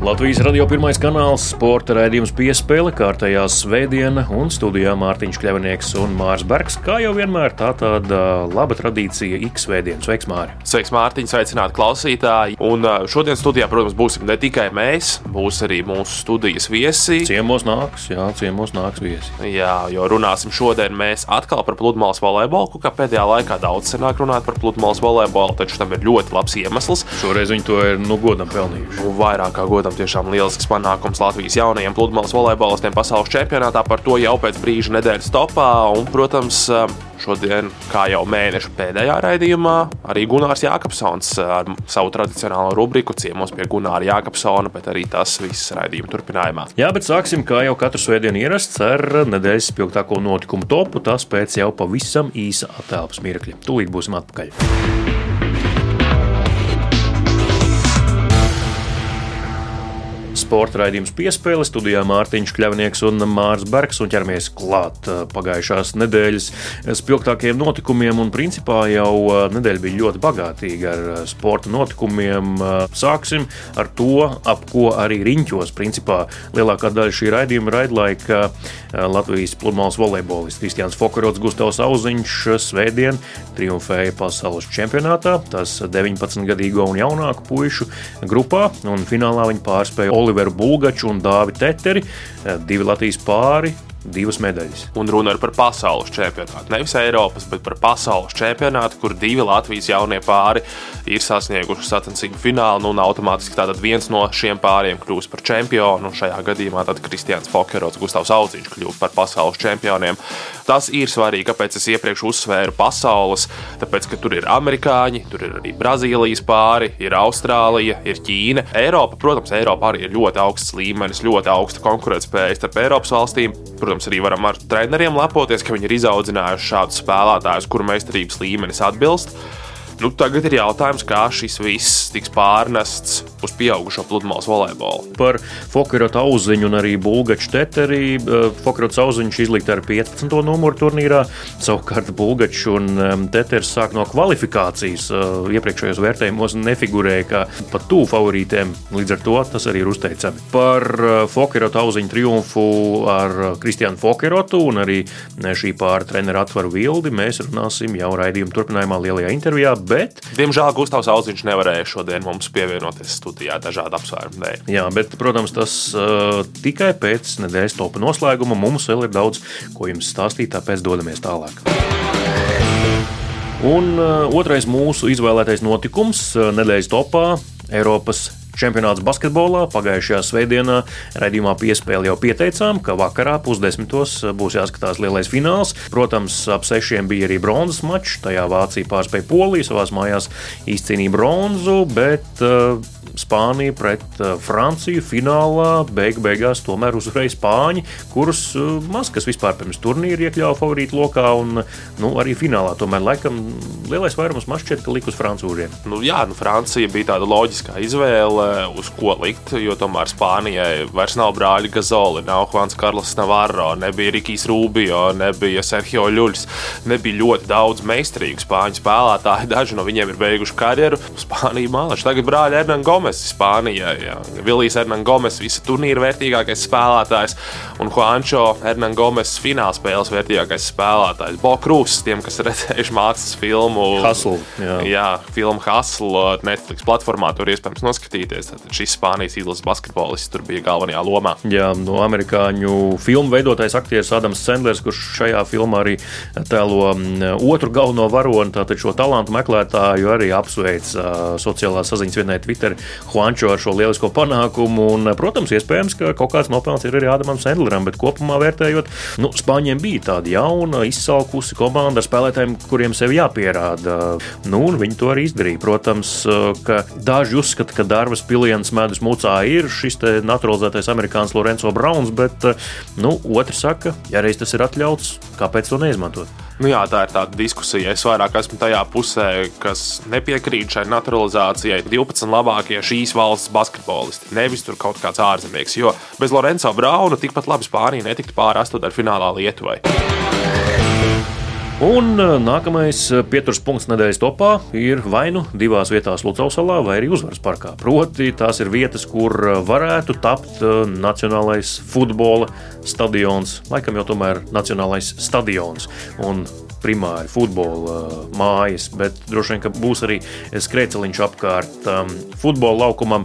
Latvijas radio pirmais kanāls, sporta raidījums piespēle, kārtējā svētdiena un studijā Mārtiņš Kļavnieks un Mārs Bergs. Kā jau vienmēr, tā tāda laba tradīcija ik svētdienas. Sveiks, Māri! Sveiks, Mārtiņ, sveicināti klausītāji! Un šodien studijā, protams, būsim ne tikai mēs, būs arī mūsu studijas viesi. Ciemos nāks, jā, ciemos nāks viesi. Jā, jo runāsim šodien mēs atkal par pludmales volejbolu, kā pēdējā laikā daudz senāk runāt par pludmales volejbolu, taču tam ir ļoti labs iemesls. Šoreiz viņi to ir nu godam pelnījuši. Nu, vairāk kā godam tiešām lielisks panākums Latvijas jaunajiem pludmales volejbolistiem pasaules čempionātā. Par to jau pēc brīža nedēļas topā. Un, protams, šodien, kā jau mēneša pēdējā raidījumā, arī Gunārs Jākapsons ar savu tradicionālo rubriku ciemos pie Gunāra Jākapsona, bet arī tas viss raidījuma turpinājumā. Jā, bet sāksim, kā jau katru svētdienu ierasts, ar nedēļas spilgtāko notikumu topu. Tas pēc jau pavisam īsa attēlpas mirkļa. Tūlīt būsim atpakaļ. Sporta raidījums piespēle studijā Mārtiņš Kļavnieks un Mārs Bergs un ķeramies klāt pagājušās nedēļas spilgtākajiem notikumiem. Un principā jau nedēļa bija ļoti bagātīga ar sporta notikumiem. Sāksim ar to, ap ko arī riņķos. Principā lielākā daļa šī raidījuma raidlaika Latvijas pludmales volejbolists Kristians Fokarots, Gustavs Auziņš svētdien triumfēja pasaules čempionātā. Tas 19-gadīgo un jaunāku puišu grupā un finālā viņi pārspēja Oliveru. Oliveru Bulgaču un Dāvi Teteri, eh, divi Latvijas pāri, divas medaļas. Un runa ir par pasaules čempionātu. Nevis Eiropas, bet par pasaules čempionātu, kur divi Latvijas jaunie pāri ir sasnieguši sacensību finālu. Nu, un automātiski tātad viens no šiem pāriem kļūs par čempionu. Un šajā gadījumā Kristians Fokerots, Gustavs Auziņš kļūst par pasaules čempioniem. Tas ir svarīgi, kāpēc es iepriekš uzsvēru pasaules. Tāpēc, ka tur ir amerikāņi, tur ir arī Brazīlijas pāri, ir Austrālija, ir Ķīna. Eiropa, protams, Eiropa arī ir ļoti augsts līmenis, ļoti augsta konkurētspēja starp Eiropas valstīm. Protams, arī varam ar treneriem lepoties, ka viņi ir izaudzinājuši šādus spēlētājus, kuru meistarības līmenis atbilst. Nu, tagad ir jautājums, kā šis viss tiks pārnests uz pieaugušo pludmales volejbolu. Par Fokerotu auziņu un arī Bulgaču teteri. Eh, Fokerots auziņš izlikt ar 15. numuru turnīrā, savukārt Bulgačs un Teters sāk no kvalifikācijas. Eh, iepriekšējos vērtējumos nefigurēja kā pat tuvu favorītēm, līdz ar to tas arī ir uzteicami. Par eh, Fokerotu auziņu triumfu ar Kristiānu Fokerotu un arī šī pāra treneru atvaru vildi mēs runāsim jau raidījuma turpinājumā lielajā intervijā bet. Diemžēl Gustavs Auziņš nevarēja šodien mums pievienoties studijā dažādu apsvērumu dēļ. Jā, bet, protams, tas uh, tikai pēc nedēļas topa noslēguma. Mums vēl ir daudz ko jums stāstīt, tāpēc dodamies tālāk. Un uh, otrais mūsu izvēlētais notikums uh, nedēļas topā Eiropas Čempionāts basketbolā pagājušajā svētdienā raidījumā piespēle jau pieteicām, ka vakarā pusdesmitos būs jāskatās lielais fināls. Protams, ap sešiem bija arī bronzas mačs. Tajā Vācija pārspēja Poliju, savās mājās izcīnīja bronzu, bet uh, Spānija pret uh, Franciju finālā beig beigās tomēr uzvarēja Spāņi, kurus uh, maz kas vispār pirms turnīra iekļāva favorītu lokā. Un, nu, arī finālā tomēr laikam lielais vairums man šķiet, ka likus francūžiem. Nu, jā, nu, Francija bija tāda loģiskā izvēle, uz ko likt, jo tomēr Spānijai vairs nav brāļa Gazoli, nav Juans Karls Navarro, nebija Rikijs Rubio, nebija Sergio Ļuļs. Nebija ļoti daudz meistarīgu spāņu spēlētāju. Daži no viņiem ir beiguši karjeru. Spānija mālaši. Tagad brāļa Ernan Gomes Spānijai. Vilijs Hernandez Gomes, visa turnīra vērtīgākais spēlētājs, un Juancho Hernandez Gomes fināla spēles vērtīgākais spēlētājs. Bo Krūss, tiem, kas redzējuši mākslas filmu Hustle. Jā, jā filmu Hustle Netflix platformā, tur iespējams noskatīties. Tad šis Spānijas izlases basketbolists tur bija galvenajā lomā. Jā, no amerikāņu filmu veidotājs aktieris Adams Sandlers, kurš šajā filmā arī tēlo mm, otru galveno varoni, tātad šo talantu meklētāju arī apsveic sociālā saziņas vienai Twitter Juančo ar šo lielisko panākumu. Un, protams, iespējams, ka kaut kāds nopelns ir arī Ādamam Sandleram, bet kopumā vērtējot, nu, Spāņiem bija tāda jauna, izsalkusi komanda ar spēlētājiem, kuriem sev jāpierāda. Nu, viņi to arī izdarīja. Protams, ka daži uzskata, ka Dārvas piliens medus mucā ir šis naturalizētais amerikānis Lorenzo Browns, bet nu, otrs saka, ja reiz tas ir atļauts, kāpēc to neizmantot? Nu jā, tā ir tāda diskusija. Es vairāk esmu tajā pusē, kas nepiekrīt šai naturalizācijai. 12 labākie šīs valsts basketbolisti, nevis tur kaut kāds ārzemnieks. Jo bez Lorenzo Brauna tikpat labi Spānija netiktu pāri astotdaļfinālā Lietuvai. Un uh, nākamais uh, pieturas punkts nedēļas topā ir vai nu divās vietās Lucausalā, vai arī uzvaras parkā. Proti, tās ir vietas, kur uh, varētu tapt nacionālais futbola stadions, laikam jau tomēr nacionālais stadions. Un primāri futbola mājas, bet droši vien būs arī skrejceliņš apkārt um, futbola laukumam.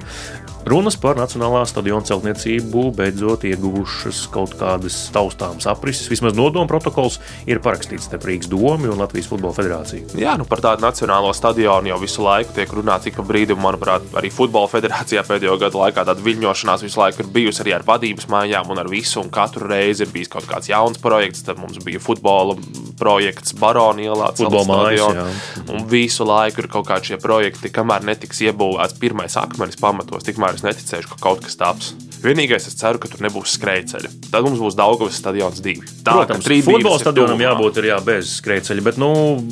Runas par Nacionālā stadiona celtniecību beidzot ieguvušas kaut kādas taustāmas aprises. Vismaz nodoma protokols ir parakstīts starp Rīgas domu un Latvijas Futbola Federāciju. Jā, nu par tādu nacionālo stadionu jau visu laiku tiek runāts, ik pa brīdim, manuprāt, arī Futbola Federācijā pēdējo gadu laikā tāda viļņošanās visu laiku ir bijusi arī ar vadības mājām un ar visu. Un katru reizi ir bijis kaut kāds jauns projekts. Tad mums bija futbola projekts Baroni ielā, futbola mājas. Un visu laiku ir kaut kādi šie projekti, kamēr netiks iebūvēts pirmais akmenis pamatos, tikmēr es neticēšu, ka kaut kas taps. Vienīgais, es ceru, ka tur nebūs skrejceļa. Tad mums būs Daugavas stadions divi. Tā, Protams, futbola stadionam jābūt ir jā, bez skrejceļa, bet nu,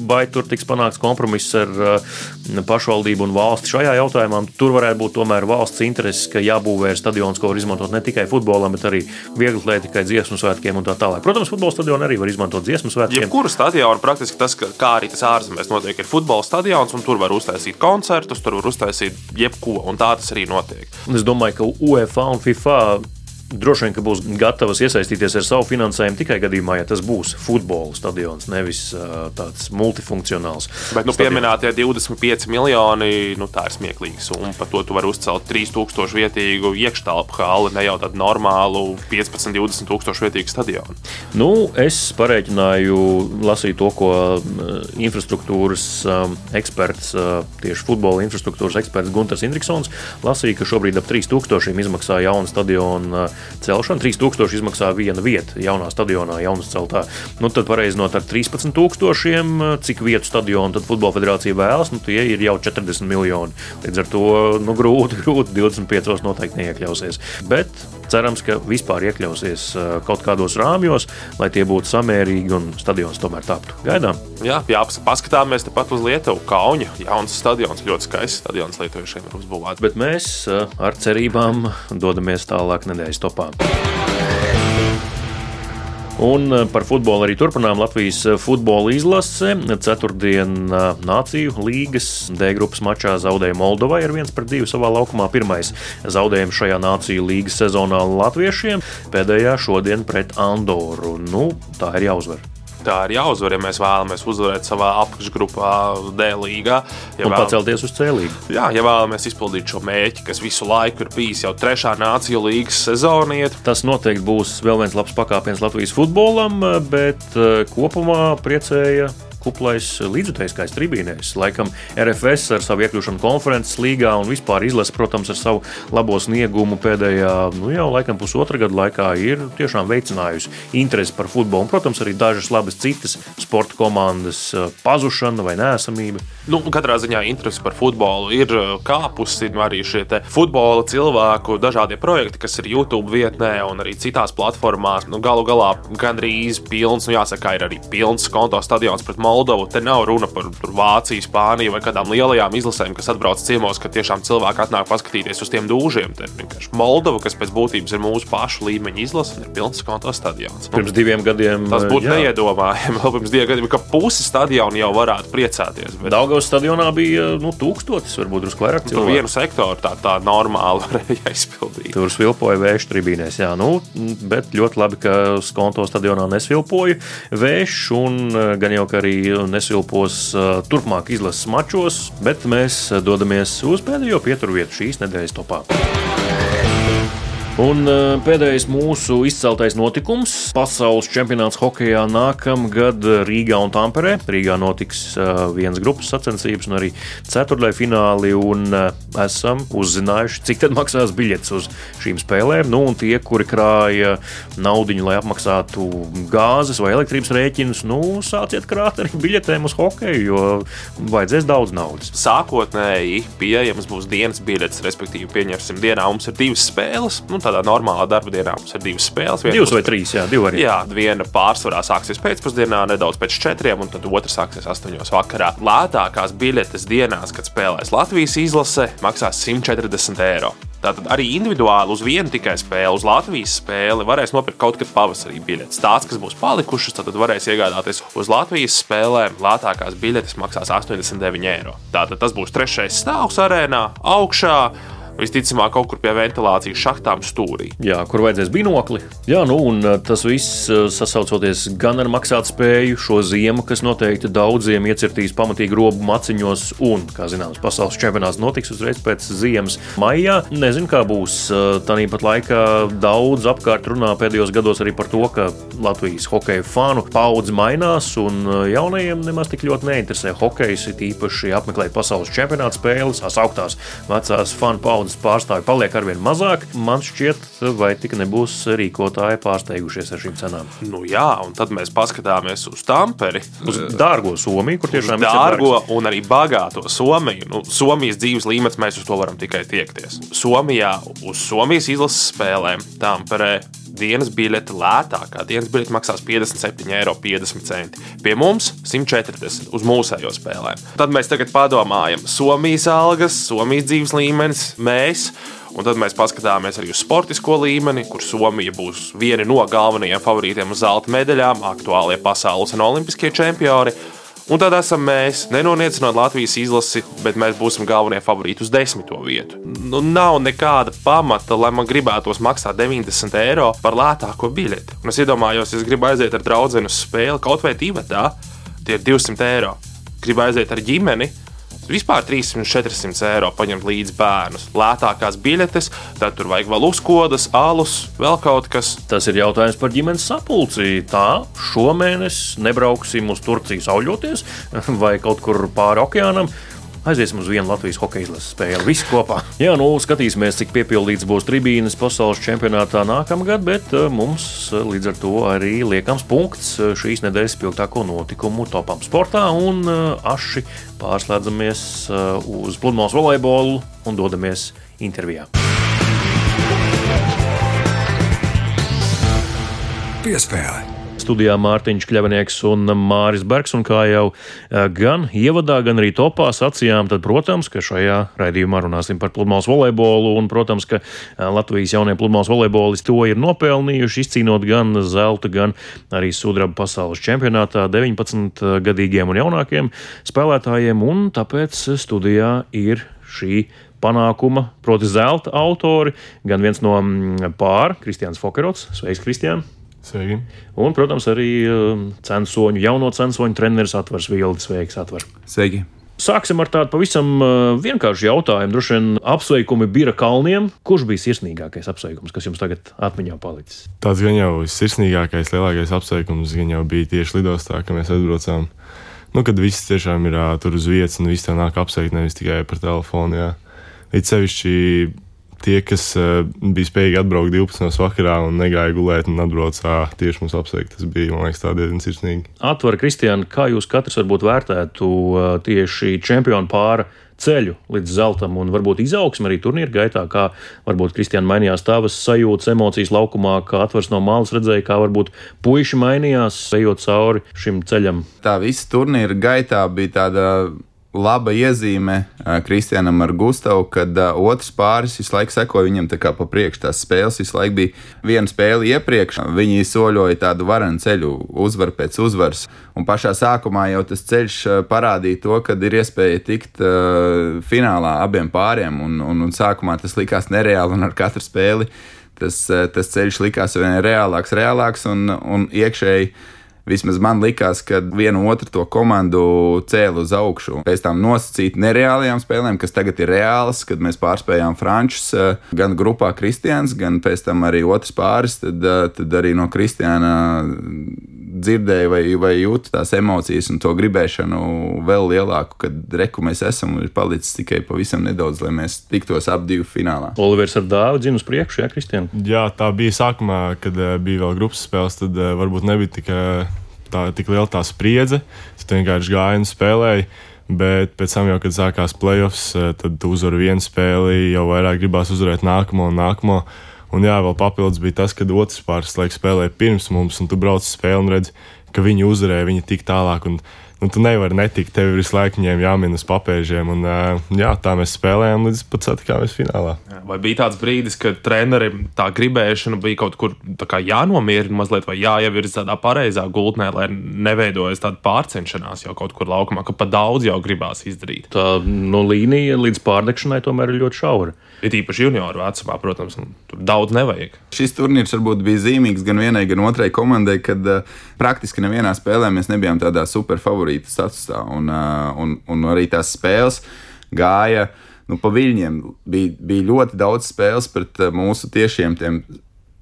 vai tur tiks panākts kompromiss ar uh, pašvaldību un valsti šajā jautājumā? Tur varētu būt tomēr valsts intereses, ka jābūvē stadions, ko var izmantot ne tikai futbolam, bet arī vieglatlētikai, dziesmu svētkiem un tā tālāk. Protams, futbola stadionu arī var izmantot dziesmu svētkiem. Jebkuru stadionu praktiski tas, kā arī tas ārzemēs notiek, ir futbola stadions, un tur var uztaisīt koncertus, tur var uztaisīt jebko, un tā tas arī notiek. Es domāju, ka UEFA un FIFA droši vien būs gatavas iesaistīties ar savu finansējumu tikai gadījumā, ja tas būs futbola stadions, nevis uh, tāds multifunkcionāls. Bet, nu, pieminētie 25 miljoni, nu, tā ir smieklīga summa. Par to tu vari uzcelt 3000 vietīgu iekštelpu hali, ne jau tādu normālu 15, 20 tūkstošu vietīgu stadionu. Nu, es pareiķināju, lasīju to, ko infrastruktūras um, eksperts, uh, tieši futbola infrastruktūras eksperts Gunārs Indriksons, lasīja, ka šobrīd ap 3000 izmaksā jauna stadiona celšana. 3000 izmaksā viena vieta jaunā stadionā, jaunas celtā. Nu, tad pareizinot ar 13,000, cik vietu stadionu tad Futbola federācija vēlas, nu, tie ir jau 40 miljoni. Līdz ar to nu, grūti, grūti 25 noteikti neiekļausies. Bet cerams, ka vispār iekļausies kaut kādos rāmjos, lai tie būtu samērīgi un stadions tomēr taptu. Gaidām! Jā, jā paskatāmies tepat uz Lietuvu. Kauņa jauns stadions, ļoti skaists stadions Lietuviešiem ir uzbūvēts. Bet mēs ar cerībām dodamies tālāk nedēļas topā. Un eh, par futbolu arī turpinām Latvijas eh, futbola izlase. Ceturtdienā eh, Nāciju līgas D grupas mačā zaudēja Moldovai ar 1-2 savā laukumā. Pirmais zaudējums šajā Nāciju līgas sezonā Latviešiem, pēdējā šodien pret Andoru. Nu, tā ir jāuzvar tā ir jāuzvar, ja mēs vēlamies uzvarēt savā apakšgrupā, D līgā. Ja un vēlam... pacelties uz C līgu. Jā, ja vēlamies izpildīt šo mērķi, kas visu laiku ir bijis jau trešā nāciju līgas sezoniet. Tas noteikti būs vēl viens labs pakāpiens Latvijas futbolam, bet eh, kopumā priecēja kuplais līdzutējskais tribīnēs. Laikam RFS ar savu iekļūšanu konferences līgā un vispār izlase, protams, ar savu labo sniegumu pēdējā, nu jau laikam pusotra gada laikā ir tiešām veicinājusi interesi par futbolu. Un, protams, arī dažas labas citas sporta komandas eh, pazušana vai nēsamība. Nu, katrā ziņā interese par futbolu ir eh, kāpusi. Arī šie futbola cilvēku dažādie projekti, kas ir YouTube vietnē un arī citās platformās. Nu, galu galā gandrīz pilns, nu jāsaka, ir arī pilns konto stadions pret Moldovu. Moldovu. Te nav runa par Vāciju, Spāniju vai kādām lielajām izlasēm, kas atbrauc ciemos, ka tiešām cilvēki atnāk paskatīties uz tiem dūžiem. Te vienkārši Moldova, kas pēc būtības ir mūsu pašu līmeņa izlase, ir pilns konta stadions. Nu, pirms diviem gadiem tas būtu jā. neiedomājami. Vēl pirms diviem gadiem, ka pusi stadiona jau varētu priecāties. Bet... Daugavas stadionā bija nu, tūkstotis, varbūt drusku vairāk cilvēku. Tur vienu sektoru tā, tā normāli varēja izpildīt. Tur svilpoja vējš tribīnēs, jā, nu, bet ļoti labi, ka Skonto stadionā nesvilpoja vējš un gan jau, ka arī nesilpos turpmāk izlases mačos, bet mēs dodamies uz pēdējo pieturvietu šīs nedēļas topā. Un uh, pēdējais mūsu izceltais notikums - pasaules čempionāts hokeja nākamgad Rīgā un Tamperē. Rīgā notiks uh, viens grupas sacensības un arī ceturtajā fināli. Un, uh, esam uzzinājuši, cik tad maksās biļets uz šīm spēlēm. Nu, un tie, kuri krāja naudu, lai apmaksātu gāzes vai elektrības rēķinus, nu, sāciet krāt arī biļetēm uz hokeju, jo vajadzēs daudz naudas. Sākotnēji pieejams būs dienas biļets, respektīvi, pieņemsim, dienā mums ir divas spēles. Nu, tādā normālā darba dienā mums ir divas spēles. Divas vai trīs, jā, divi arī. Jā, viena pārsvarā sāksies pēcpusdienā, nedaudz pēc četriem, un tad otra sāksies astoņos vakarā. Lētākās biļetes dienās, kad spēlēs Latvijas izlase, maksās 140 eiro. Tātad arī individuāli uz vienu tikai spēli, uz Latvijas spēli varēs nopirkt kaut kad pavasarī biļetes. Tās, kas būs palikušas, tad varēs iegādāties uz Latvijas spēlēm. Lētākās biļetes maksās 89 eiro. Tātad tas būs trešais stāvs arēnā, augšā visticamāk kaut kur pie ventilācijas šachtām stūrī. Jā, kur vajadzēs binokli. Jā, nu, un uh, tas viss uh, sasaucoties gan ar maksātspēju šo ziemu, kas noteikti daudziem iecirtīs pamatīgi robu maciņos, un, kā zināms, pasaules čempionāts notiks uzreiz pēc ziemas maijā. Nezinu, kā būs. Uh, Tāpat laikā daudz apkārt runā pēdējos gados arī par to, ka Latvijas hokeja fanu paudze mainās, un jaunajiem nemaz tik ļoti neinteresē hokejs, it īpaši apmeklēt pasaules čempionāta spēles, tās augtās vecās fanu paudzes paudzes pārstāvju paliek arvien mazāk. Man šķiet, vai tik nebūs rīkotāji pārsteigušies ar šīm cenām. Nu, jā, un tad mēs paskatāmies uz Tamperi. Uz dārgo Somiju, kur tiešām ir dārgo un arī bagāto Somiju. Nu, Somijas dzīves līmenis mēs uz to varam tikai tiekties. Somijā uz Somijas izlases spēlēm Tamperē dienas biļete lētākā. Dienas biļete maksās 57,50 eiro. Pie mums 140 uz mūsējo spēlēm. Tad mēs tagad padomājam, Somijas algas, Somijas dzīves līmenis, mēs. Un tad mēs paskatāmies arī uz sportisko līmeni, kur Somija būs viena no galvenajiem favorītiem uz zelta medaļām, aktuālie pasaules un olimpiskie čempioni. Un tad esam mēs, nenoniecinot Latvijas izlasi, bet mēs būsim galvenie favorīti uz desmito vietu. Nu, nav nekāda pamata, lai man gribētos maksāt 90 eiro par lētāko biļeti. Un es iedomājos, ja gribu aiziet ar draugu uz spēli kaut vai divu, tie ir 200 eiro. Gribu aiziet ar ģimeni, Vispār 300-400 eiro paņemt līdzi bērnus. Lētākās biļetes, tad tur vajag vēl uzkodas, alus, vēl kaut kas. Tas ir jautājums par ģimenes sapulci. Tā šomēnes nebrauksim uz Turciju sauļoties vai kaut kur pāri okeānam aiziesim uz vienu Latvijas hokeja izlases spēli. Visi kopā. Jā, nu skatīsimies, cik piepildīts būs tribīnes pasaules čempionātā nākamgad, bet eh, mums eh, līdz ar to arī liekams punkts eh, šīs nedēļas spilgtāko notikumu topam sportā un aši pārslēdzamies uz pludmales volejbolu un dodamies intervijā. Piespēle studijā Mārtiņš Kļavinieks un Māris Bergs. Un kā jau eh, gan ievadā, gan arī topā sacījām, tad, protams, ka šajā raidījumā runāsim par pludmales volejbolu. Un, protams, ka eh, Latvijas jaunie pludmales volejbolisti to ir nopelnījuši, izcīnot gan zelta, gan arī sudraba pasaules čempionātā 19 gadīgiem un jaunākiem spēlētājiem. Un tāpēc studijā ir šī panākuma, proti, zelta autori, gan viens no mm, pāra, Kristians Fokerots. Sveiks, Kristian! Sveiki. Un, protams, arī um, censoņu, jauno censoņu treneris Atvars Vilnis. Sveiks, Atvar. Sveiki. Sāksim ar tādu pavisam uh, vienkāršu jautājumu. Droši vien apsveikumi bija kalniem. Kurš bija sirsnīgākais apsveikums, kas jums tagad atmiņā palicis? Tas gan jau sirsnīgākais, lielākais apsveikums gan jau bija tieši lidostā, kad mēs atbraucām. Nu, kad viss tiešām ir tur uz vietas un viss tā nāk apsveikt, nevis tikai par telefonu. Jā. It sevišķi tie, kas uh, bija spējīgi atbraukt 12. vakarā un negāja gulēt un atbrauca tieši mums apsveikt, tas bija liekas, diezgan sirsnīgi. Atver, Kristiāna, kā jūs katrs varbūt vērtētu tieši čempionu pāra? ceļu līdz zeltam, un varbūt izaugsme arī turnīra gaitā, kā varbūt Kristiāna mainījās tavas sajūtas, emocijas laukumā, kā atvers no malas redzēja, kā varbūt puiši mainījās, ejot cauri šim ceļam. Tā visa turnīra gaitā bija tāda laba iezīme Kristianam ar Gustavu, kad uh, otrs pāris visu laiku sekoja viņam pa priekšu. Tās spēles visu laiku bija viena spēle iepriekš. Viņi soļoja tādu varenu ceļu, uzvaru pēc uzvaras. Un pašā sākumā jau tas ceļš parādīja to, ka ir iespēja tikt uh, finālā abiem pāriem. Un, un, un sākumā tas likās nereāli un ar katru spēli tas, tas ceļš likās vien reālāks, reālāks un, un iekšēji Vismaz man likās, ka viena otru to komandu cēla uz augšu. Pēc tam nosacīt nereālajām spēlēm, kas tagad ir reālas, kad mēs pārspējām Frančus, eh, gan grupā Kristians, gan pēc tam arī otrs pāris, tad, eh, tad arī no Kristiāna dzirdēju vai, vai jūtu tās emocijas un to gribēšanu vēl lielāku, kad reku mēs esam un ir palicis tikai pavisam nedaudz, lai mēs tiktos ap divu finālā. Olivers ar dāvu dzinu uz priekšu, jā, Kristian? Jā, tā bija sākumā, kad eh, bija vēl grupas spēles, tad varbūt nebija tikai tā, tik liela tā spriedze. Es vienkārši gāju un spēlēju. Bet pēc tam, jau, kad sākās playoffs, eh, tad tu uzvari vienu spēli, jau vairāk gribās uzvarēt nākamo un nākamo. Un jā, vēl papildus bija tas, ka otrs pāris laiks spēlēja pirms mums, un tu brauc uz spēli un redz, ka viņi uzvarēja, viņi tik tālāk. Un, nu, tu nevari netikt, tev ir visu laiku jāmin uz papēžiem. Un, jā, tā mēs spēlējām līdz pat satikāmies finālā. Vai bija tāds brīdis, kad trenerim tā gribēšana bija kaut kur jānomierina mazliet, vai jāievirza tādā pareizā gultnē, lai neveidojas tāda pārcenšanās jau kaut kur laukumā, ka pa daudz jau gribās izdarīt? Tā no līnija līdz pārdegšanai tomēr ir ļoti šaura. Ir īpaši junioru vecumā, protams, tur daudz nevajag. Šis turnīrs varbūt bija zīmīgs gan vienai, gan otrai komandai, kad uh, praktiski nevienā spēlē mēs nebijām tādā super favorīta statusā. Un, uh, un, un arī tās spēles gāja nu, pa viļņiem. Bija, bija ļoti daudz spēles pret uh, mūsu tiešiem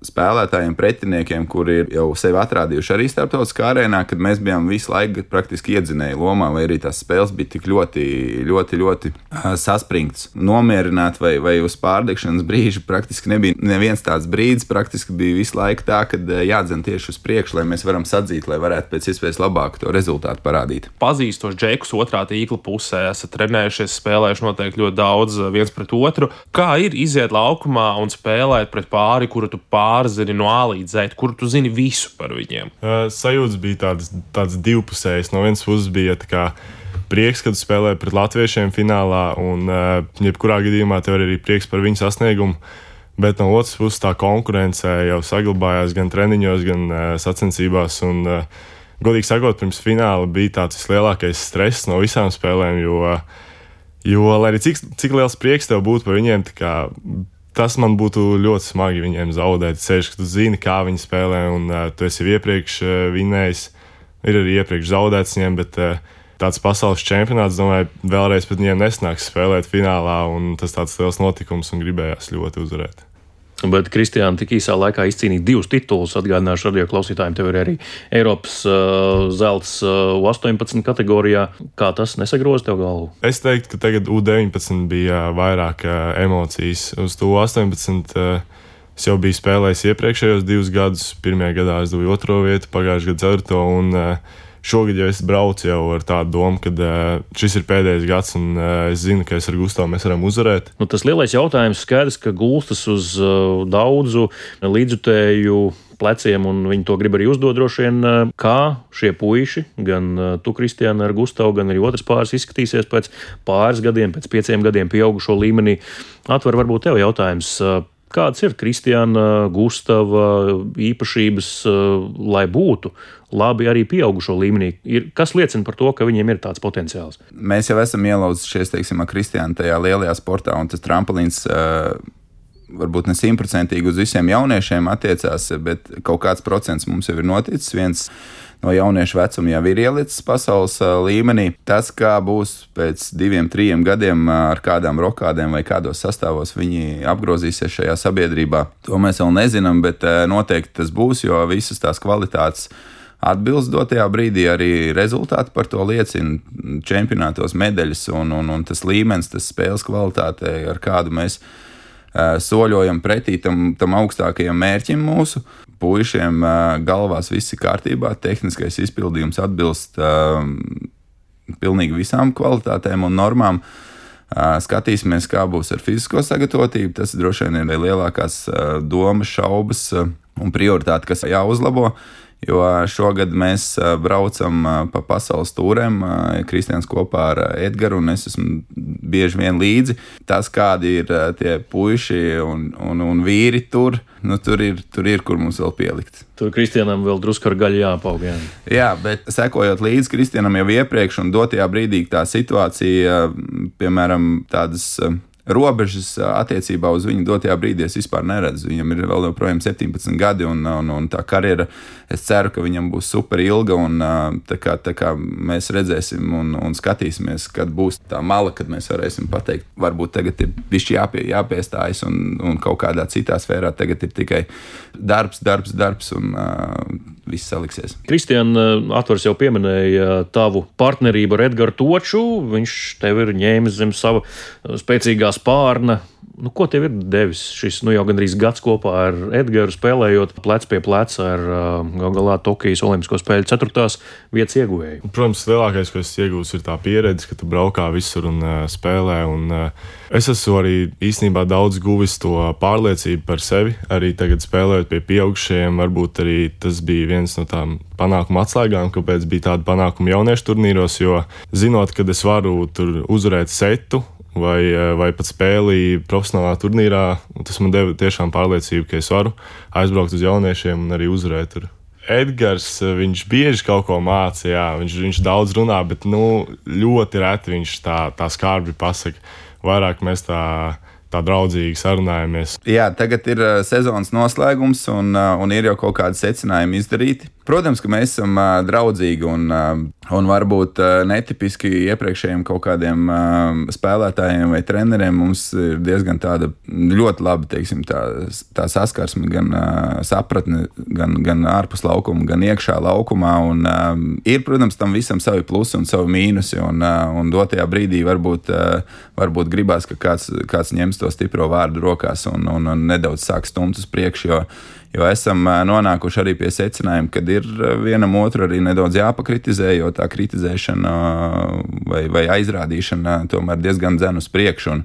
spēlētājiem, pretiniekiem, kuri ir jau sevi atrādījuši arī starptautiskā arēnā, kad mēs bijām visu laiku praktiski iedzinēji lomā, vai arī tās spēles bija tik ļoti, ļoti, ļoti saspringtas. Nomierināt vai, vai uz pārdegšanas brīža praktiski nebija neviens tāds brīdis. Praktiski bija visu laiku tā, ka jādzen tieši uz priekšu, lai mēs varam sadzīt, lai varētu pēc iespējas labāk to rezultātu parādīt. Pazīstot džekus otrā tīkla pusē, esat trenējušies, spēlējuši noteikti ļoti daudz viens pret otru. Kā ir iziet laukumā un spēlēt pret pāri, kuru tu pāri? Pārzini no A līdz Z, kur tu zini visu par viņiem? Uh, sajūtas bija tādas, tādas divpusējas. No vienas puses bija kā, prieks, kad spēlēji pret latviešiem finālā, un uh, jebkurā gadījumā tev arī prieks par viņu sasniegumu. Bet no otras puses tā konkurence jau saglabājās gan treniņos, gan uh, sacensībās. Un, uh, godīgi sakot, pirms fināla bija tāds vislielākais stress no visām spēlēm. Jo, jo lai arī cik, cik liels prieks tev būtu par viņiem, kā, tas man būtu ļoti smagi viņiem zaudēt. Ceļš, ka tu zini, kā viņi spēlē, un uh, tu esi iepriekš uh, vinējis, ir arī iepriekš zaudēts viņiem, bet uh, tāds pasaules čempionāts, domāju, vēlreiz pret viņiem nesnāks spēlēt finālā, un tas tāds liels notikums un gribējās ļoti uzvarēt. Bet Kristiāna tik īsā laikā izcīnīja divus titulus. Atgādināšu radio klausītājiem, tev ir arī Eiropas uh, zelts uh, 18 kategorijā. Kā tas nesagroz tev galvu? Es teiktu, ka tagad U19 bija vairāk uh, emocijas. Uz to 18 uh, es jau biju spēlējis iepriekšējos divus gadus. Pirmajā gadā es dabūju otro vietu, pagājušajā gadā ceturto. Uh, šogad jau es braucu jau ar tādu domu, ka uh, šis ir pēdējais gads, un uh, es zinu, ka es ar Gustavu mēs varam uzvarēt. Nu, tas lielais jautājums skaidrs, ka gulstas uz uh, daudzu līdzutēju pleciem, un viņi to grib arī uzdot droši vien, kā šie puiši, gan tu, Kristiāna, ar Gustavu, gan arī otrs pāris izskatīsies pēc pāris gadiem, pēc pieciem gadiem pieaugušo līmenī. Atver varbūt tev jautājums. Kādas ir Kristiāna Gustava īpašības, lai būtu labi arī pieaugušo līmenī? Ir, kas liecina par to, ka viņiem ir tāds potenciāls? Mēs jau esam ielauzušies, teiksim, ar Kristiānu tajā lielajā sportā, un tas tramplīns. Uh, varbūt ne simtprocentīgi uz visiem jauniešiem attiecās, bet kaut kāds procents mums jau ir noticis. Viens no jauniešu vecuma jau ir ielicis pasaules līmenī. Tas, kā būs pēc diviem, trim gadiem, ar kādām rokādēm vai kādos sastāvos viņi apgrozīsies šajā sabiedrībā, to mēs vēl nezinām, bet noteikti tas būs, jo visas tās kvalitātes atbilst dotajā brīdī. Arī rezultāti par to liecina. Čempionātos medaļas un, un, un tas līmenis, tas spēles kvalitāte, ar kādu mēs soļojam pretī tam, tam augstākajam mērķim mūsu. Puisiem galvās viss ir kārtībā, tehniskais izpildījums atbilst um, pilnīgi visām kvalitātēm un normām. Skatīsimies, kā būs ar fizisko sagatavotību. Tas droši vien ir lielākās domas, šaubas un prioritāte, kas jāuzlabo. Jo šogad mēs braucam pa pasaules tūrēm. Kristians kopā ar Edgars un es esmu bieži vien līdzi. Tas, kādi ir tie puiši un, un, un vīri tur, nu, tur, ir, tur ir, kur mums vēl pielikt. Tur Kristianam vēl drusku ar gaļu jāpaug. Jā. jā, bet sekojot līdzi Kristianam jau iepriekš un dotajā brīdī tā situācija, piemēram, tādas robežas attiecībā uz viņu dotajā brīdī es vispār neredzu. Viņam ir vēl joprojām 17 gadi, un, un, un tā karjera, es ceru, ka viņam būs super ilga. Un, tā kā, tā kā mēs redzēsim un, un skatīsimies, kad būs tā mala, kad mēs varēsim pateikt, varbūt tagad ir bijis jāpie, jāpiestājas, un, un kaut kādā citā sfērā tagad ir tikai darbs, darbs, darbs. Un, uh, viss saliksies. Kristiāna Atvars jau pieminēja tavu partnerību ar Edgars Toču. Viņš tev ir ņēmis zem sava spēcīgā spārna Nu, ko tev ir devis šis nu, jau gandrīz gads kopā ar Edgars, spēlējot plec pie pleca ar uh, galā Tokijas Olimpisko spēļu ceturtās vietas ieguvēju? Protams, lielākais, ko es iegūstu, ir tā pieredze, ka tu braukā visur un uh, spēlē. Un, uh, es esmu arī īstenībā daudz guvis to pārliecību par sevi. Arī tagad spēlējot pie pieaugušajiem, varbūt arī tas bija viens no tām panākuma atslēgām, kāpēc bija tāda panākuma jauniešu turnīros. Jo zinot, ka es varu tur uzvarēt setu vai, eh, vai pat spēlī profesionālā turnīrā. Tas man deva tiešām pārliecību, ka es varu aizbraukt uz jauniešiem un arī uzvarēt. Tur. Edgars, eh, viņš bieži kaut ko mācīja, viņš, viņš daudz runā, bet nu, ļoti reti viņš tā, tā skarbi pasakā. Vairāk mēs tā tā draudzīgi sarunājamies. Jā, tagad ir uh, sezonas noslēgums, un, un ir jau kaut kādi secinājumi izdarīti. Protams, ka mēs esam uh, draudzīgi un, uh, un varbūt uh, netipiski iepriekšējiem kaut kādiem uh, spēlētājiem vai treneriem. Mums ir diezgan tāda ļoti laba teiksim, tā, tā saskarsme, gan uh, sapratne, gan, gan ārpus laukuma, gan iekšā laukumā. Un, uh, ir, protams, tam visam savi plusi un savi mīnusi, un, uh, un dotajā brīdī varbūt, uh, varbūt gribās, ka kāds, kāds ņems to stipro vārdu rokās un, un, un nedaudz sāk stumt uz priekšu. Jo, esam nonākuši arī pie secinājuma, ka ir vienam otru arī nedaudz jāpakritizē, jo tā kritizēšana vai, vai aizrādīšana tomēr diezgan dzen uz priekšu. Un,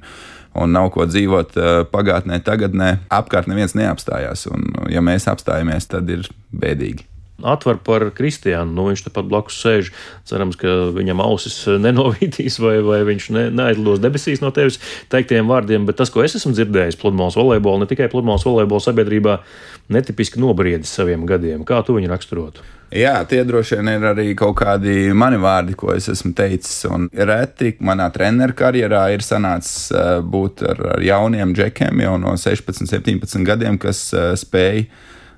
un nav ko dzīvot pagātnē, tagadnē. Apkārt neviens neapstājās, un ja mēs apstājamies, tad ir bēdīgi atver par Kristiānu. Nu, viņš tepat blakus sēž. Cerams, ka viņam ausis nenovītīs vai, vai viņš ne, neaizlidos debesīs no tevis teiktiem vārdiem. Bet tas, ko es esmu dzirdējis pludmales volejbolā, ne tikai pludmales volejbola sabiedrībā, netipiski nobriedis saviem gadiem. Kā tu viņu raksturotu? Jā, tie droši vien ir arī kaut kādi mani vārdi, ko es esmu teicis. Un reti manā treneru karjerā ir sanācis eh, būt ar, ar jauniem džekiem jau no 16, 17 gadiem, kas eh, spēj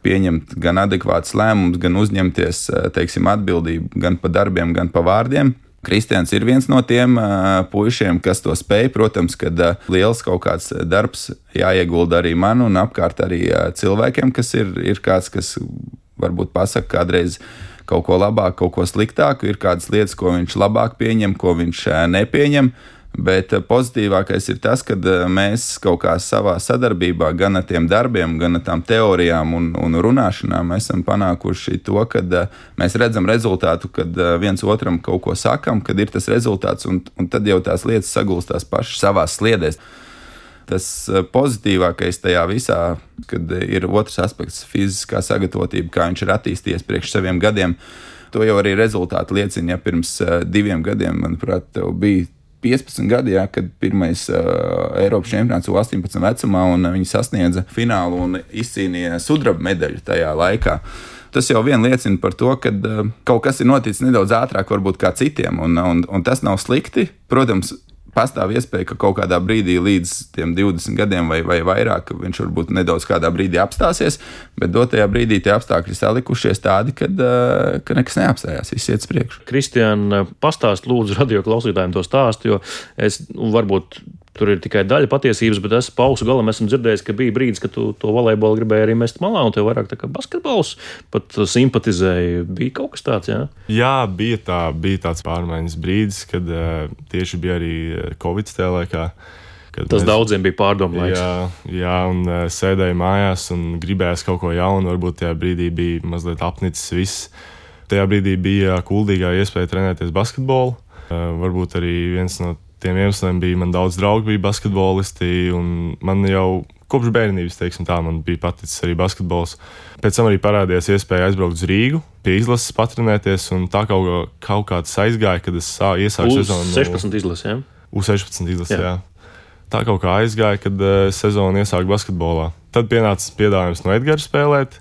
pieņemt gan adekvātus lēmumus, gan uzņemties eh, teiksim, atbildību gan par darbiem, gan par vārdiem. Kristians ir viens no tiem uh, puišiem, kas to spēj. Protams, ka uh, liels kaut kāds darbs jāiegulda arī man un apkārt arī uh, cilvēkiem, kas ir, ir kāds, kas varbūt pasaka kādreiz kaut ko labāku, kaut ko sliktāku. Ir kādas lietas, ko viņš labāk pieņem, ko viņš nepieņem. Uh, Bet eh, pozitīvākais ir tas, ka eh, mēs kaut kā savā sadarbībā, gan ar tiem darbiem, gan ar tām teorijām un, un runāšanām, esam panākuši to, ka eh, mēs redzam rezultātu, kad viens otram kaut ko sakam, kad ir tas rezultāts, un, un tad jau tās lietas sagulstās pašas savā sliedēs. Tas pozitīvākais tajā visā, kad ir otrs aspekts, fiziskā sagatavotība, kā viņš ir attīstījies priekš saviem gadiem. To jau arī rezultāti liecina. Ja pirms diviem gadiem, manuprāt, bija 15 gadi, jā, kad pirmais uh, Eiropas čempionāts bija 18 vecumā, un viņi sasniedza finālu un izcīnīja sudraba medaļu tajā laikā. Tas jau vien liecina par to, ka uh, kaut kas ir noticis nedaudz ātrāk, varbūt kā citiem, un, un, un tas nav slikti. Protams, pastāv iespēja, ka kaut kādā brīdī līdz 20 gadiem vai, vai vairāk viņš varbūt nedaudz kādā brīdī apstāsies, bet dotajā brīdī tie apstākļi salikušies tādi, kad, eh, ka nekas neapstājās, viss iet uz priekšu. Kristiāna, pastāst lūdzu radio klausītājiem to stāstu, jo es varbūt Tur ir tikai daļa patiesības, bet es pausu galam esmu dzirdējis, ka bija brīdis, kad tu to volejbolu gribēji arī mest malā, un tev vairāk tā kā basketbols pat simpatizēja. Bija kaut kas tāds, jā? Jā, bija, tā, bija tāds pārmaiņas brīdis, kad uh, tieši bija arī eh, Covid laikā. Tas mēs, daudziem bija pārdomāts. Jā, jā, un uh, sēdēju mājās un gribējās kaut ko jaunu. Varbūt tajā brīdī bija mazliet apnicis viss. Tajā brīdī bija kuldīgā iespēja trenēties basketbolu. Uh, varbūt arī viens no tiem iemesliem bija man daudz draugu, bija basketbolisti. Man jau kopš bērnības, teiksim, tā man bija paticis arī basketbols. Pēc tam arī parādījās iespēja aizbraukt uz Rīgu, pie izlases patrenēties. Tā kaut, kā, kaut kāds aizgāja, kad es sā, iesāku sezonu. 16 izlasē. Ja? U16 izlasē, jā. jā. Tā kaut kā aizgāja, kad uh, sezonu iesāku basketbolā. Tad pienāca piedāvājums no Edgara spēlēt.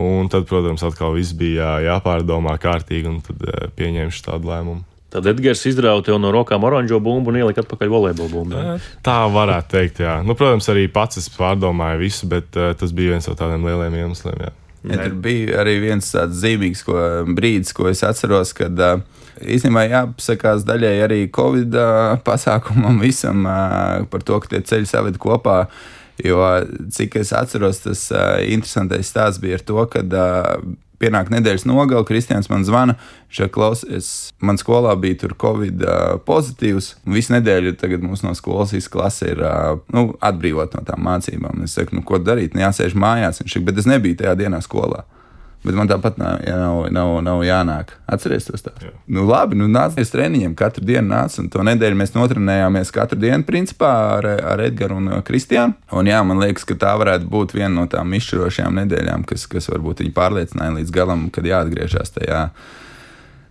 Un tad, protams, atkal viss bija jāpārdomā kārtīgi, un tad uh, pieņēmu tādu lēmumu. Tad Edgars izrauga tev no rokām oranžo bumbu un ielika atpakaļ volejbola bumbu. Tā varētu teikt, jā. Nu, protams, arī pats es pārdomāju visu, bet uh, tas bija viens no tādiem lieliem iemesliem. Jā. Ja, tur bija arī viens tāds zīmīgs ko, brīdis, ko es atceros, kad uh, īstenībā jāpasakās daļai arī Covid uh, pasākumam, visam uh, par to, ka tie ceļi saved kopā. Jo, cik es atceros, tas uh, interesantais stāsts bija ar to, ka uh, pienāk nedēļas nogale, Kristians man zvana, šeit klausies, man skolā bija tur covid pozitīvs, un visu nedēļu tagad mums no skolas visa klase ir nu, atbrīvot no tām mācībām. Es saku, nu, ko darīt, nu, jāsēž mājās, viņš saka, bet es nebiju tajā dienā skolā. Bet man tāpat nav, jā, nav, nav, nav jānāk. Atcerieties to stāstu. Nu, labi, nu nāc uz treniņiem. Katru dienu nāc, un to nedēļu mēs notrenējāmies katru dienu, principā, ar, ar Edgars un Kristiānu. Un jā, man liekas, ka tā varētu būt viena no tām izšķirošajām nedēļām, kas, kas varbūt viņu pārliecināja līdz galam, kad jāatgriežas tajā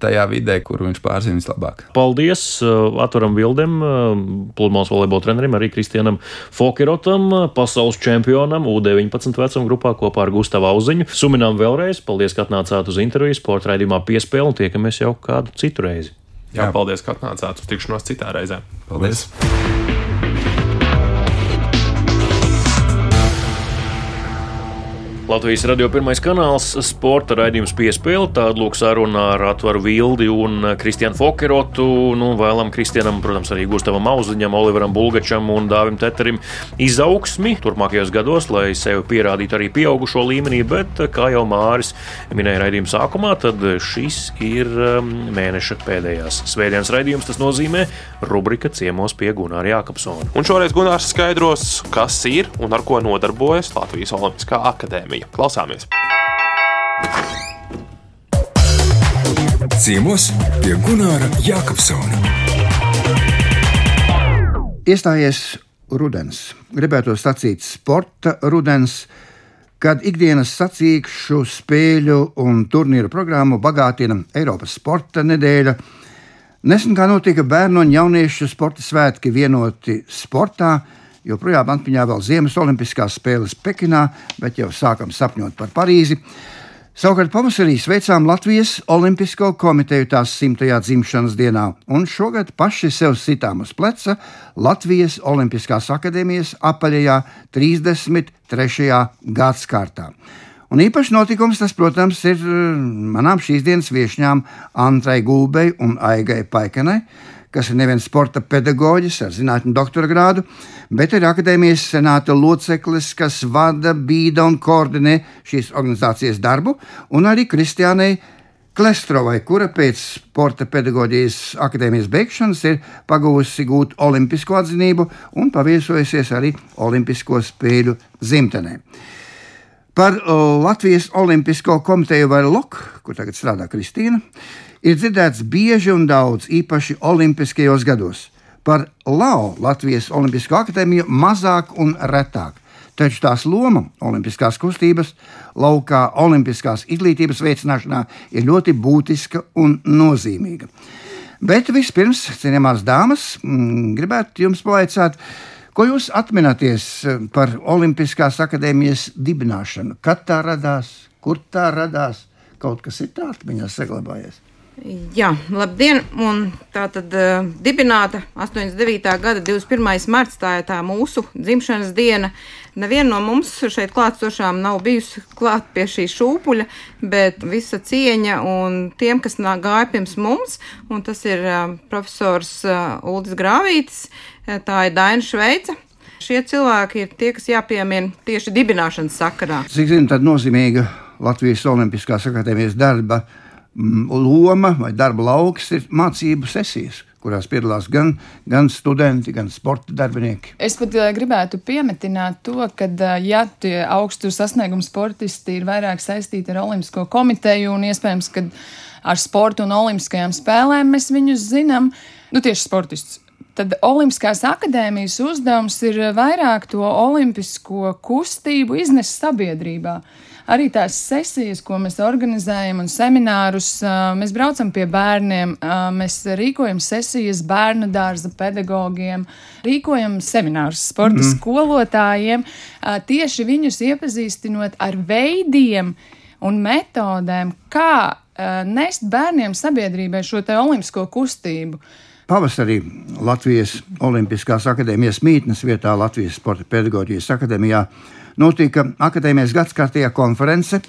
tajā vidē, kur viņš pārzina vislabāk. Paldies uh, Atvaram Vildam, uh, pludmales volejbola trenerim, arī Kristianam Fokerotam, uh, pasaules čempionam U19 vecuma grupā kopā ar Gustavu Auziņu. Suminām vēlreiz, paldies, ka atnācāt uz interviju, sporta raidījumā piespēli un tiekamies jau kādu citu reizi. Jā, Jā. paldies, ka atnācāt uz tikšanos citā reizē. Paldies! paldies. Latvijas radio pirmais kanāls, sporta raidījums piespēle. Tāda lūk saruna ar Atvaru Vildi un Kristiānu Fokerotu. Nu, vēlam Kristianam, protams, arī Gustavam Auziņam, Oliveram Bulgačam un Dāvim Teterim izaugsmi turpmākajos gados, lai sevi pierādītu arī pieaugušo līmenī, bet, kā jau Māris minēja raidījuma sākumā, tad šis ir um, mēneša pēdējās svētdienas raidījums. Tas nozīmē rubrika ciemos pie Gunāra Jākapsona. Un šoreiz Gunārs skaidros, kas ir un ar ko nodarbojas Latvijas Olimpiskā akadēmija. Latvija. Klausāmies! Ciemos pie Gunāra Jākapsona. Iestājies rudens. Gribētu sacīt sporta rudens, kad ikdienas sacīkšu spēļu un turnīru programmu bagātina Eiropas sporta nedēļa. Nesen kā notika bērnu un jauniešu sporta svētki vienoti sportā, Joprojām atmiņā vēl Ziemas Olimpiskās spēles Pekinā, bet jau sākam sapņot par Parīzi. Savukārt pavasarī sveicām Latvijas Olimpisko komiteju tās simtajā dzimšanas dienā, un šogad paši sev sitām uz pleca Latvijas Olimpiskās akadēmijas apaļajā 33. gadsimtā. Un īpašs notikums tas, protams, ir manām šīs dienas viesņām Antrai Gulbei un Aigai Paikanai, kas ir neviens sporta pedagoģis ar zinātņu doktora grādu, bet ir akadēmijas senāta loceklis, kas vada, bīda un koordinē šīs organizācijas darbu, un arī Kristiānai Klestrovai, kura pēc sporta pedagoģijas akadēmijas beigšanas ir pagūsi gūt olimpisko atzinību un paviesojusies arī Olimpisko spēļu dzimtenē. Par Latvijas Olimpisko komiteju vai LOK, kur tagad strādā Kristīna, ir dzirdēts bieži un daudz, īpaši Olimpiskajos gados. Par LAO Latvijas Olimpisko akadēmiju mazāk un retāk. Taču tās loma Olimpiskās kustības laukā, Olimpiskās izglītības veicināšanā ir ļoti būtiska un nozīmīga. Bet vispirms, cienījamās dāmas, mm, gribētu jums pavaicāt, ko jūs atminaties par Olimpiskās akadēmijas dibināšanu? Kad tā radās, kur tā radās? Kaut kas ir tāds atmiņā saglabājies. Jā, labdien! Un tā tad uh, dibināta 89. gada 21. marts, tā ir tā mūsu dzimšanas diena. Neviena no mums šeit klātsošām nav bijusi klāt pie šī šūpuļa, bet visa cieņa un tiem, kas gāja pirms mums, un tas ir uh, profesors uh, Uldis Grāvītis, tā ir Daina Šveica. Šie cilvēki ir tie, kas jāpiemina tieši dibināšanas sakarā. Cik zinu, tad nozīmīga Latvijas Olimpiskās akadēmijas darba Mm, loma vai darba lauks ir mācību sesijas kurās piedalās gan, gan studenti, gan sporta darbinieki. Es pat uh, gribētu piemetināt to, ka, uh, ja tie augstu sasniegumu sportisti ir vairāk saistīti ar Olimpisko komiteju un iespējams, ka ar sportu un olimpiskajām spēlēm mēs viņus zinām, nu tieši sportistus. Tad Olimpiskās akadēmijas uzdevums ir vairāk to olimpisko kustību iznest sabiedrībā. Arī tās sesijas, ko mēs organizējam, un seminārus, mēs braucam pie bērniem, mēs rīkojam sesijas bērnu dārza pedagogiem, rīkojam seminārus sporta mm. skolotājiem, tieši viņus iepazīstinot ar veidiem un metodēm, kā nest bērniem sabiedrībai šo te olimpisko kustību. Pavasarī Latvijas Olimpiskās akadēmijas mītnes vietā Latvijas Sporta pedagoģijas akadēmijā notika akadēmijas gadsimtajā konference,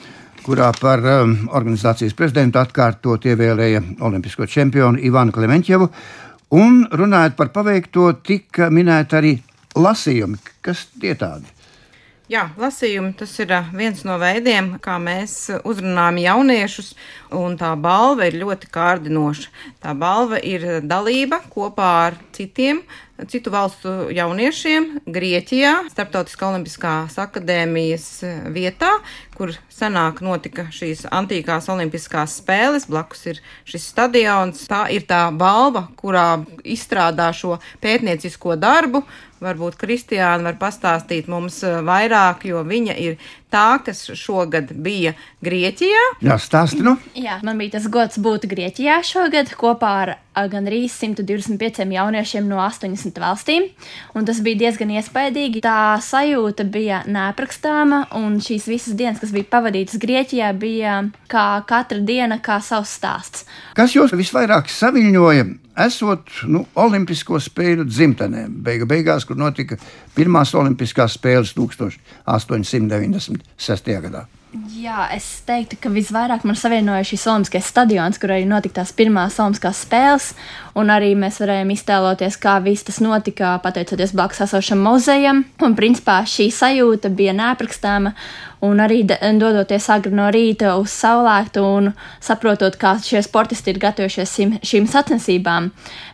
kurā par um, organizācijas prezidentu atkārtot ievēlēja olimpisko čempionu Ivanu Klementjevu. Un runājot par paveikto, tika minēti arī lasījumi, kas tie tādi. Jā, lasījumi tas ir ā, viens no veidiem, kā mēs uzrunājam jauniešus, un tā balva ir ļoti kārdinoša. Tā balva ir dalība kopā ar citiem, citu valstu jauniešiem Grieķijā, Startautiskā olimpiskās akadēmijas vietā, kur senāk notika šīs antīkās olimpiskās spēles, blakus ir šis stadions. Tā ir tā balva, kurā izstrādā šo pētniecisko darbu. Varbūt Kristiāna var pastāstīt mums vairāk, jo viņa ir tā, kas šogad bija Grieķijā. Jā, stāsti nu. Jā, man bija tas gods būt Grieķijā šogad kopā ar a, gandrīz 125 jauniešiem no 80 valstīm. Un tas bija diezgan iespaidīgi. Tā sajūta bija neaprakstāma, un šīs visas dienas, kas bija pavadītas Grieķijā, bija kā katra diena, kā savs stāsts. Kas jūs visvairāk saviņoja? Esot nu, Olimpisko spēļu dzimtenē, beigu beigās, kur notika pirmās Olimpiskās spēles 1896. gadā. Jā, es teiktu, ka visvairāk man savienoja šis Olimpiskais stadions, kur arī notika tās pirmās Olimpiskās spēles. Un arī mēs varējām iztēloties, kā viss tas notika, pateicoties blakus esošam muzejam. Un principā šī sajūta bija neaprakstāma. Un arī dodoties agri no rīta uz saulēktu un saprotot, kā šie sportisti ir gatavojušies šim, šīm sacensībām,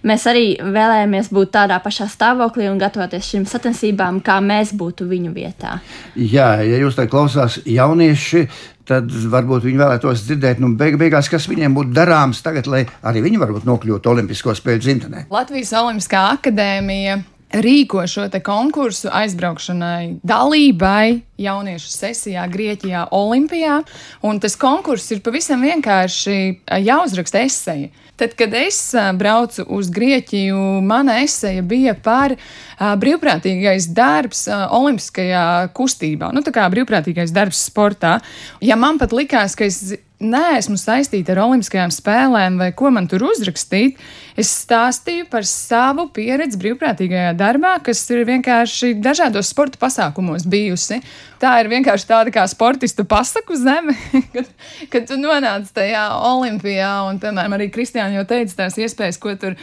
mēs arī vēlējāmies būt tādā pašā stāvoklī un gatavoties šīm sacensībām, kā mēs būtu viņu vietā. Jā, ja jūs tā klausās jaunieši, tad varbūt viņi vēlētos dzirdēt, nu, beig beigās, kas viņiem būtu darāms tagad, lai arī viņi varbūt nokļūtu Olimpisko spēļu dzimtenē. Latvijas Olimpiskā akadēmija rīko šo konkursu aizbraukšanai, dalībai jauniešu sesijā Grieķijā, Olimpijā. Un tas konkurss ir pavisam vienkārši ā, jāuzraksta esseja. Tad, kad es ā, braucu uz Grieķiju, mana esseja bija par ā, brīvprātīgais darbs olimpiskajā kustībā. Nu, tā kā brīvprātīgais darbs sportā. Ja man pat likās, ka es neesmu saistīta ar Olimpiskajām spēlēm, vai ko man tur uzrakstīt, es stāstīju par savu pieredzi brīvprātīgajā darbā, kas ir vienkārši dažādos sporta pasākumos bijusi. Tā ir vienkārši tāda kā sportistu pasaku zeme, kad, kad tu nonāc tajā olimpijā, un, piemēram, arī Kristiāna jau teica tās iespējas, ko tur,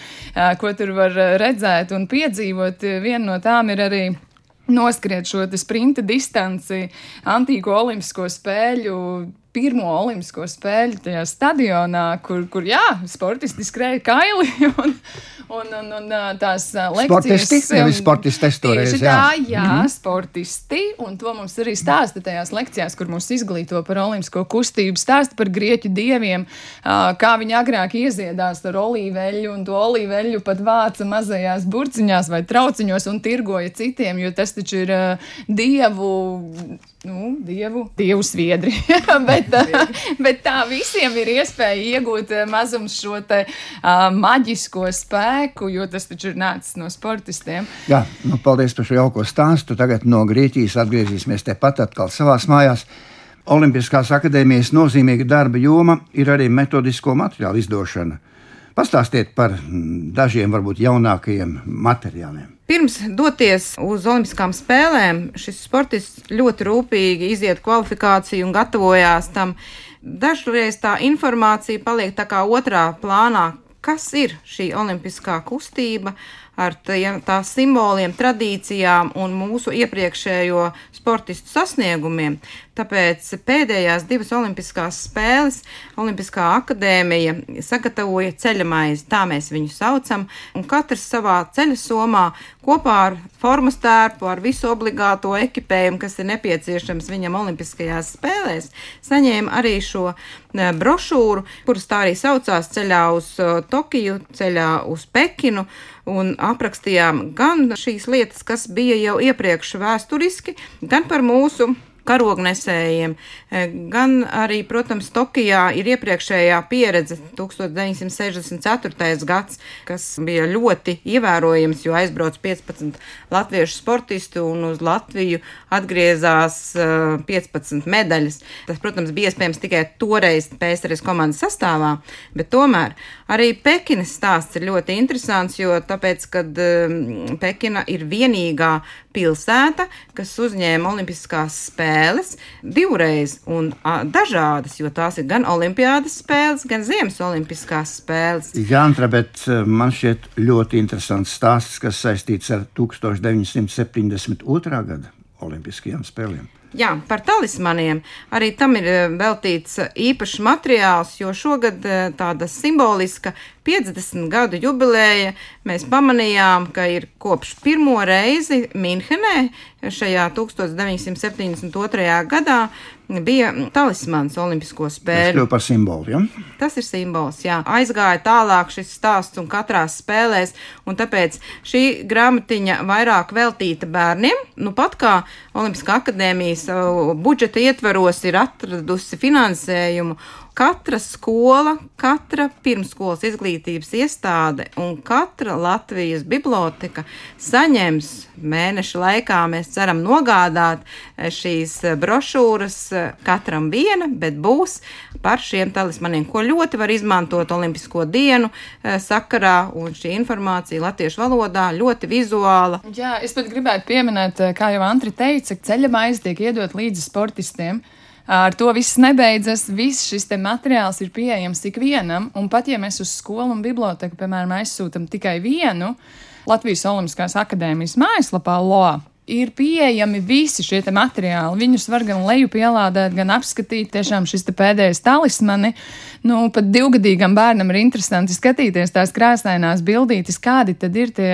ko tur var redzēt un piedzīvot. Viena no tām ir arī noskriet šo sprinta distanci, antīko olimpisko spēļu. Pirmo olimpisko spēļu tajā stadionā, kur, kur jā, sportisti skrēja kaili un, un, un, un ā, tās ā, lekcijas. Sportisti, nevis sportistes toreiz, jā. tā, jā, mm -hmm. sportisti. Un to mums arī stāsta tajās lekcijās, kur mūs izglīto par olimpisko kustību. Stāsta par grieķu dieviem, ā, kā viņi agrāk ieziedās ar olīveļu, un to olīveļu pat vāca mazajās burciņās vai trauciņos un tirgoja citiem, jo tas taču ir dievu. Nu, dievu, dievu sviedri. bet, bet tā visiem ir iespēja iegūt mazums šo te, uh, maģisko spēku, jo tas taču ir nācis no sportistiem. Jā, nu, paldies par šo jauko stāstu. Tagad no Grieķijas atgriezīsimies tepat atkal savās mājās. Olimpiskās akadēmijas nozīmīga darba joma ir arī metodisko materiālu izdošana. Pastāstiet par dažiem, varbūt jaunākajiem materiāliem. Pirms doties uz Olimpiskām spēlēm, šis sportists ļoti rūpīgi iziet kvalifikāciju un gatavojās tam. Dažreiz tā informācija paliek tā kā otrā plānā. Kas ir šī olimpiskā kustība ar tās simboliem, tradīcijām un mūsu iepriekšējo sportistu sasniegumiem? Tāpēc pēdējās divas Olimpiskās spēles Olimpiskā akadēmija sagatavoja ceļamaizi, tā mēs viņu saucam, un katrs savā ceļa somā kopā ar formas tērpu, ar visu obligāto ekipējumu, kas ir nepieciešams viņam Olimpiskajās spēlēs, saņēma arī šo ne, brošūru, kuras tā arī saucās ceļā uz uh, Tokiju, ceļā uz Pekinu, un aprakstījām gan šīs lietas, kas bija jau iepriekš vēsturiski, gan par mūsu karognesējiem, eh, gan arī, protams, Tokijā ir iepriekšējā pieredze 1964. gads, kas bija ļoti ievērojams, jo aizbrauc 15 latviešu sportisti un uz Latviju atgriezās eh, 15 medaļas. Tas, protams, bija iespējams tikai toreiz PSRS komandas sastāvā, bet tomēr arī Pekinas stāsts ir ļoti interesants, jo tāpēc, kad um, Pekina ir vienīgā pilsēta, kas uzņēma Olimpiskās spēles divreiz un dažādas, jo tās ir gan Olimpiādas spēles, gan Ziemas Olimpiskās spēles. Jā, Antra, bet eh, man šķiet ļoti interesants stāsts, kas saistīts ar 1972. gada Olimpiskajām spēlēm. Jā, par talismaniem. Arī tam ir eh, veltīts eh, īpašs materiāls, jo šogad eh, tāda simboliska 50 gadu jubileja mēs pamanījām, ka ir kopš pirmo reizi Minhenē šajā 1972. gadā bija talismans Olimpisko Tas spēļu. kļuva par simbolu. Ja? Tas ir simbols, jā. Aizgāja tālāk šis stāsts un katrā spēlēs, un tāpēc šī grāmatiņa vairāk veltīta bērniem. Nu, pat kā Olimpiskā akadēmijas uh, budžeta ietvaros ir atradusi finansējumu. Katra skola, katra pirmskolas izglītības iestāde un katra Latvijas biblioteka saņems mēneša laikā, mēs ceram, nogādāt eh, šīs eh, brošūras eh, katram viena, bet būs par šiem talismaniem, ko ļoti var izmantot Olimpisko dienu sakarā, un šī informācija latviešu valodā ļoti vizuāla. Jā, es pat gribētu pieminēt, kā jau Antri teica, ka ceļa maize tiek iedot līdzi sportistiem. Ar to viss nebeidzas. Viss šis te materiāls ir pieejams ikvienam, un pat ja mēs uz skolu un biblioteku, piemēram, aizsūtam tikai vienu Latvijas Olimpiskās akadēmijas mājaslapā LOA. Ir pieejami visi šie te materiāli. Viņus var gan leju pielādēt, gan apskatīt. Tiešām šis pēdējais talismani. Nu, pat divgadīgam bērnam ir interesanti skatīties tās krāsainās bildītes, kādi tad ir tie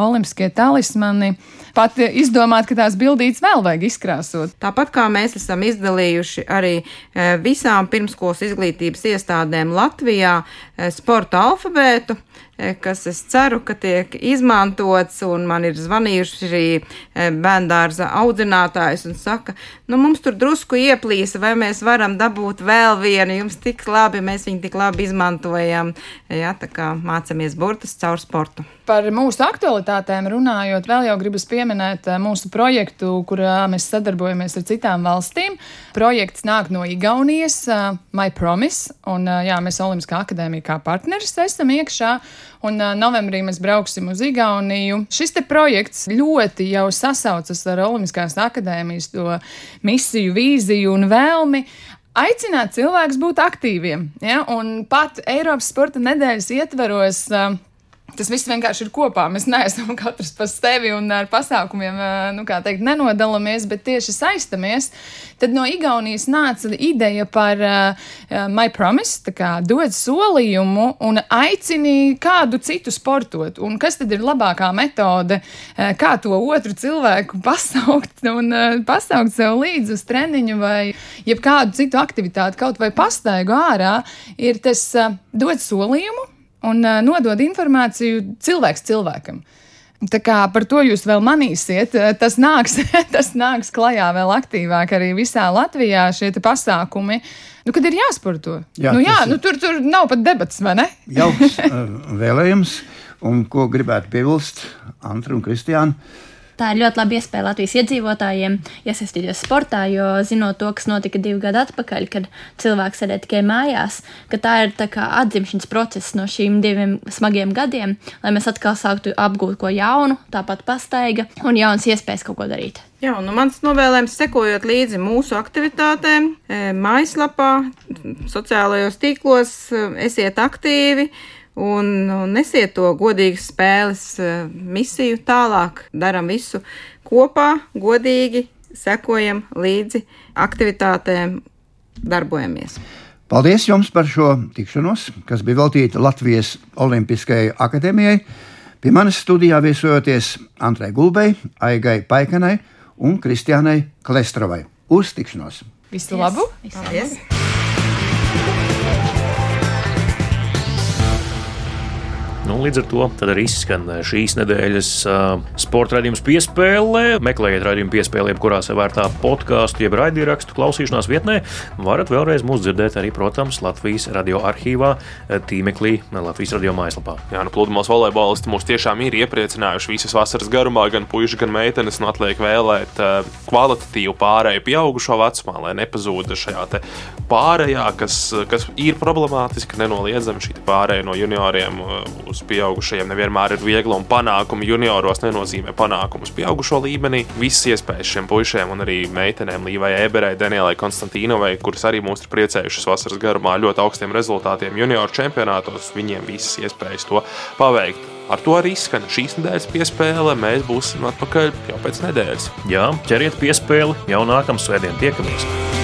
olimpiskie talismani. Pat izdomāt, ka tās bildītes vēl vajag izkrāsot. Tāpat kā mēs esam izdalījuši arī eh, visām pirmskolas izglītības iestādēm Latvijā eh, sporta alfabētu, kas es ceru, ka tiek izmantots, un man ir zvanījuši arī eh, bērndārza audzinātājs un saka, nu mums tur drusku ieplīsa, vai mēs varam dabūt vēl vienu, jums tik labi, mēs viņu tik labi izmantojam, jā, tā kā mācamies burtus caur sportu. Par mūsu aktualitātēm runājot, vēl jau gribas pieminēt eh, mūsu projektu, kurā mēs sadarbojamies ar citām valstīm. Projekts nāk no Igaunijas, eh, My Promise, un eh, jā, mēs Olimpiskā akadēmija kā partneris esam iekšā, un eh, novembrī mēs brauksim uz Igauniju. Šis te projekts ļoti jau sasaucas ar Olimpiskās akadēmijas to misiju, vīziju un vēlmi. Aicināt cilvēkus būt aktīviem, ja? un pat Eiropas sporta nedēļas ietveros uh, Tas viss vienkārši ir kopā. Mēs neesam katrs pa sevi un ar pasākumiem, nu, kā teikt, nenodalāmies, bet tieši saistamies. Tad no Igaunijas nāca ideja par uh, My Promise, tā kā dod solījumu un aicini kādu citu sportot. Un kas tad ir labākā metode, kā to otru cilvēku pasaukt un uh, pasaukt sev līdzi uz treniņu vai jebkādu citu aktivitāti, kaut vai pastaigu ārā, ir tas uh, dod solījumu un uh, nodod informāciju cilvēks cilvēkam. Tā kā par to jūs vēl manīsiet, tas nāks, tas nāks klajā vēl aktīvāk arī visā Latvijā šie pasākumi. Nu, kad ir jāsporto, Jā, nu, jā nu, tur, tur nav pat debats, vai ne? Jauks vēlējums, un ko gribētu piebilst Antru un Kristiānu. Tā ir ļoti laba iespēja Latvijas iedzīvotājiem iesaistīties sportā, jo zinot to, kas notika divu gadu atpakaļ, kad cilvēks sēdēja tikai mājās, ka tā ir tā kā atzimšanas process no šīm diviem smagiem gadiem, lai mēs atkal sāktu apgūt ko jaunu, tāpat pastaiga un jaunas iespējas kaut ko darīt. Jā, nu, mans novēlējums, sekojot līdzi mūsu aktivitātēm, e, mājaslapā, sociālajos tīklos, e, esiet aktīvi un, un nesiet to godīgas spēles e, misiju tālāk. Daram visu kopā, godīgi, sekojam līdzi aktivitātēm, darbojamies. Paldies jums par šo tikšanos, kas bija veltīta Latvijas Olimpiskajai akadēmijai. Pie manis studijā viesojoties Antrai Gulbei, Aigai Paikanai un Kristiānai Klestrovai. Uz tikšanos! Visu labu! Visiem. Paldies! Nu, līdz ar to arī izskan šīs nedēļas uh, sporta raidījums piespēlē. Meklējiet raidījumu piespēlē, jebkurā savērtā podkāstu, jeb raidierakstu klausīšanās vietnē. Varat vēlreiz mūs dzirdēt arī, protams, Latvijas radio arhīvā, tīmeklī, Latvijas radio mājaslapā. Jā, nu, pludmales volejbolisti mūs tiešām ir iepriecinājuši visas vasaras garumā, gan puikas, gan meitenes. Nu, atliek vēlēt uh, kvalitatīvu pārēju pieaugušo vecumā, lai nepazūda šajā pārējā, kas, kas ir problemātiski, nenoliedzami šī pārēja no junioriem uz pieaugušajiem. Nevienmēr ir viegli un panākumi junioros nenozīmē panākumus pieaugušo līmenī. Visas iespējas šiem puišiem un arī meitenēm, Līvai Eberei, Danielai Konstantīnovai, kuras arī mūs ir priecējušas vasaras garumā ļoti augstiem rezultātiem junioru čempionātos, viņiem visas iespējas to paveikt. ar to arī skan šīs nedēļas piespēle. Mēs būsim atpakaļ jau pēc nedēļas. Jā, ķeriet piespēli, jau nākamā svētdienā tiekamies!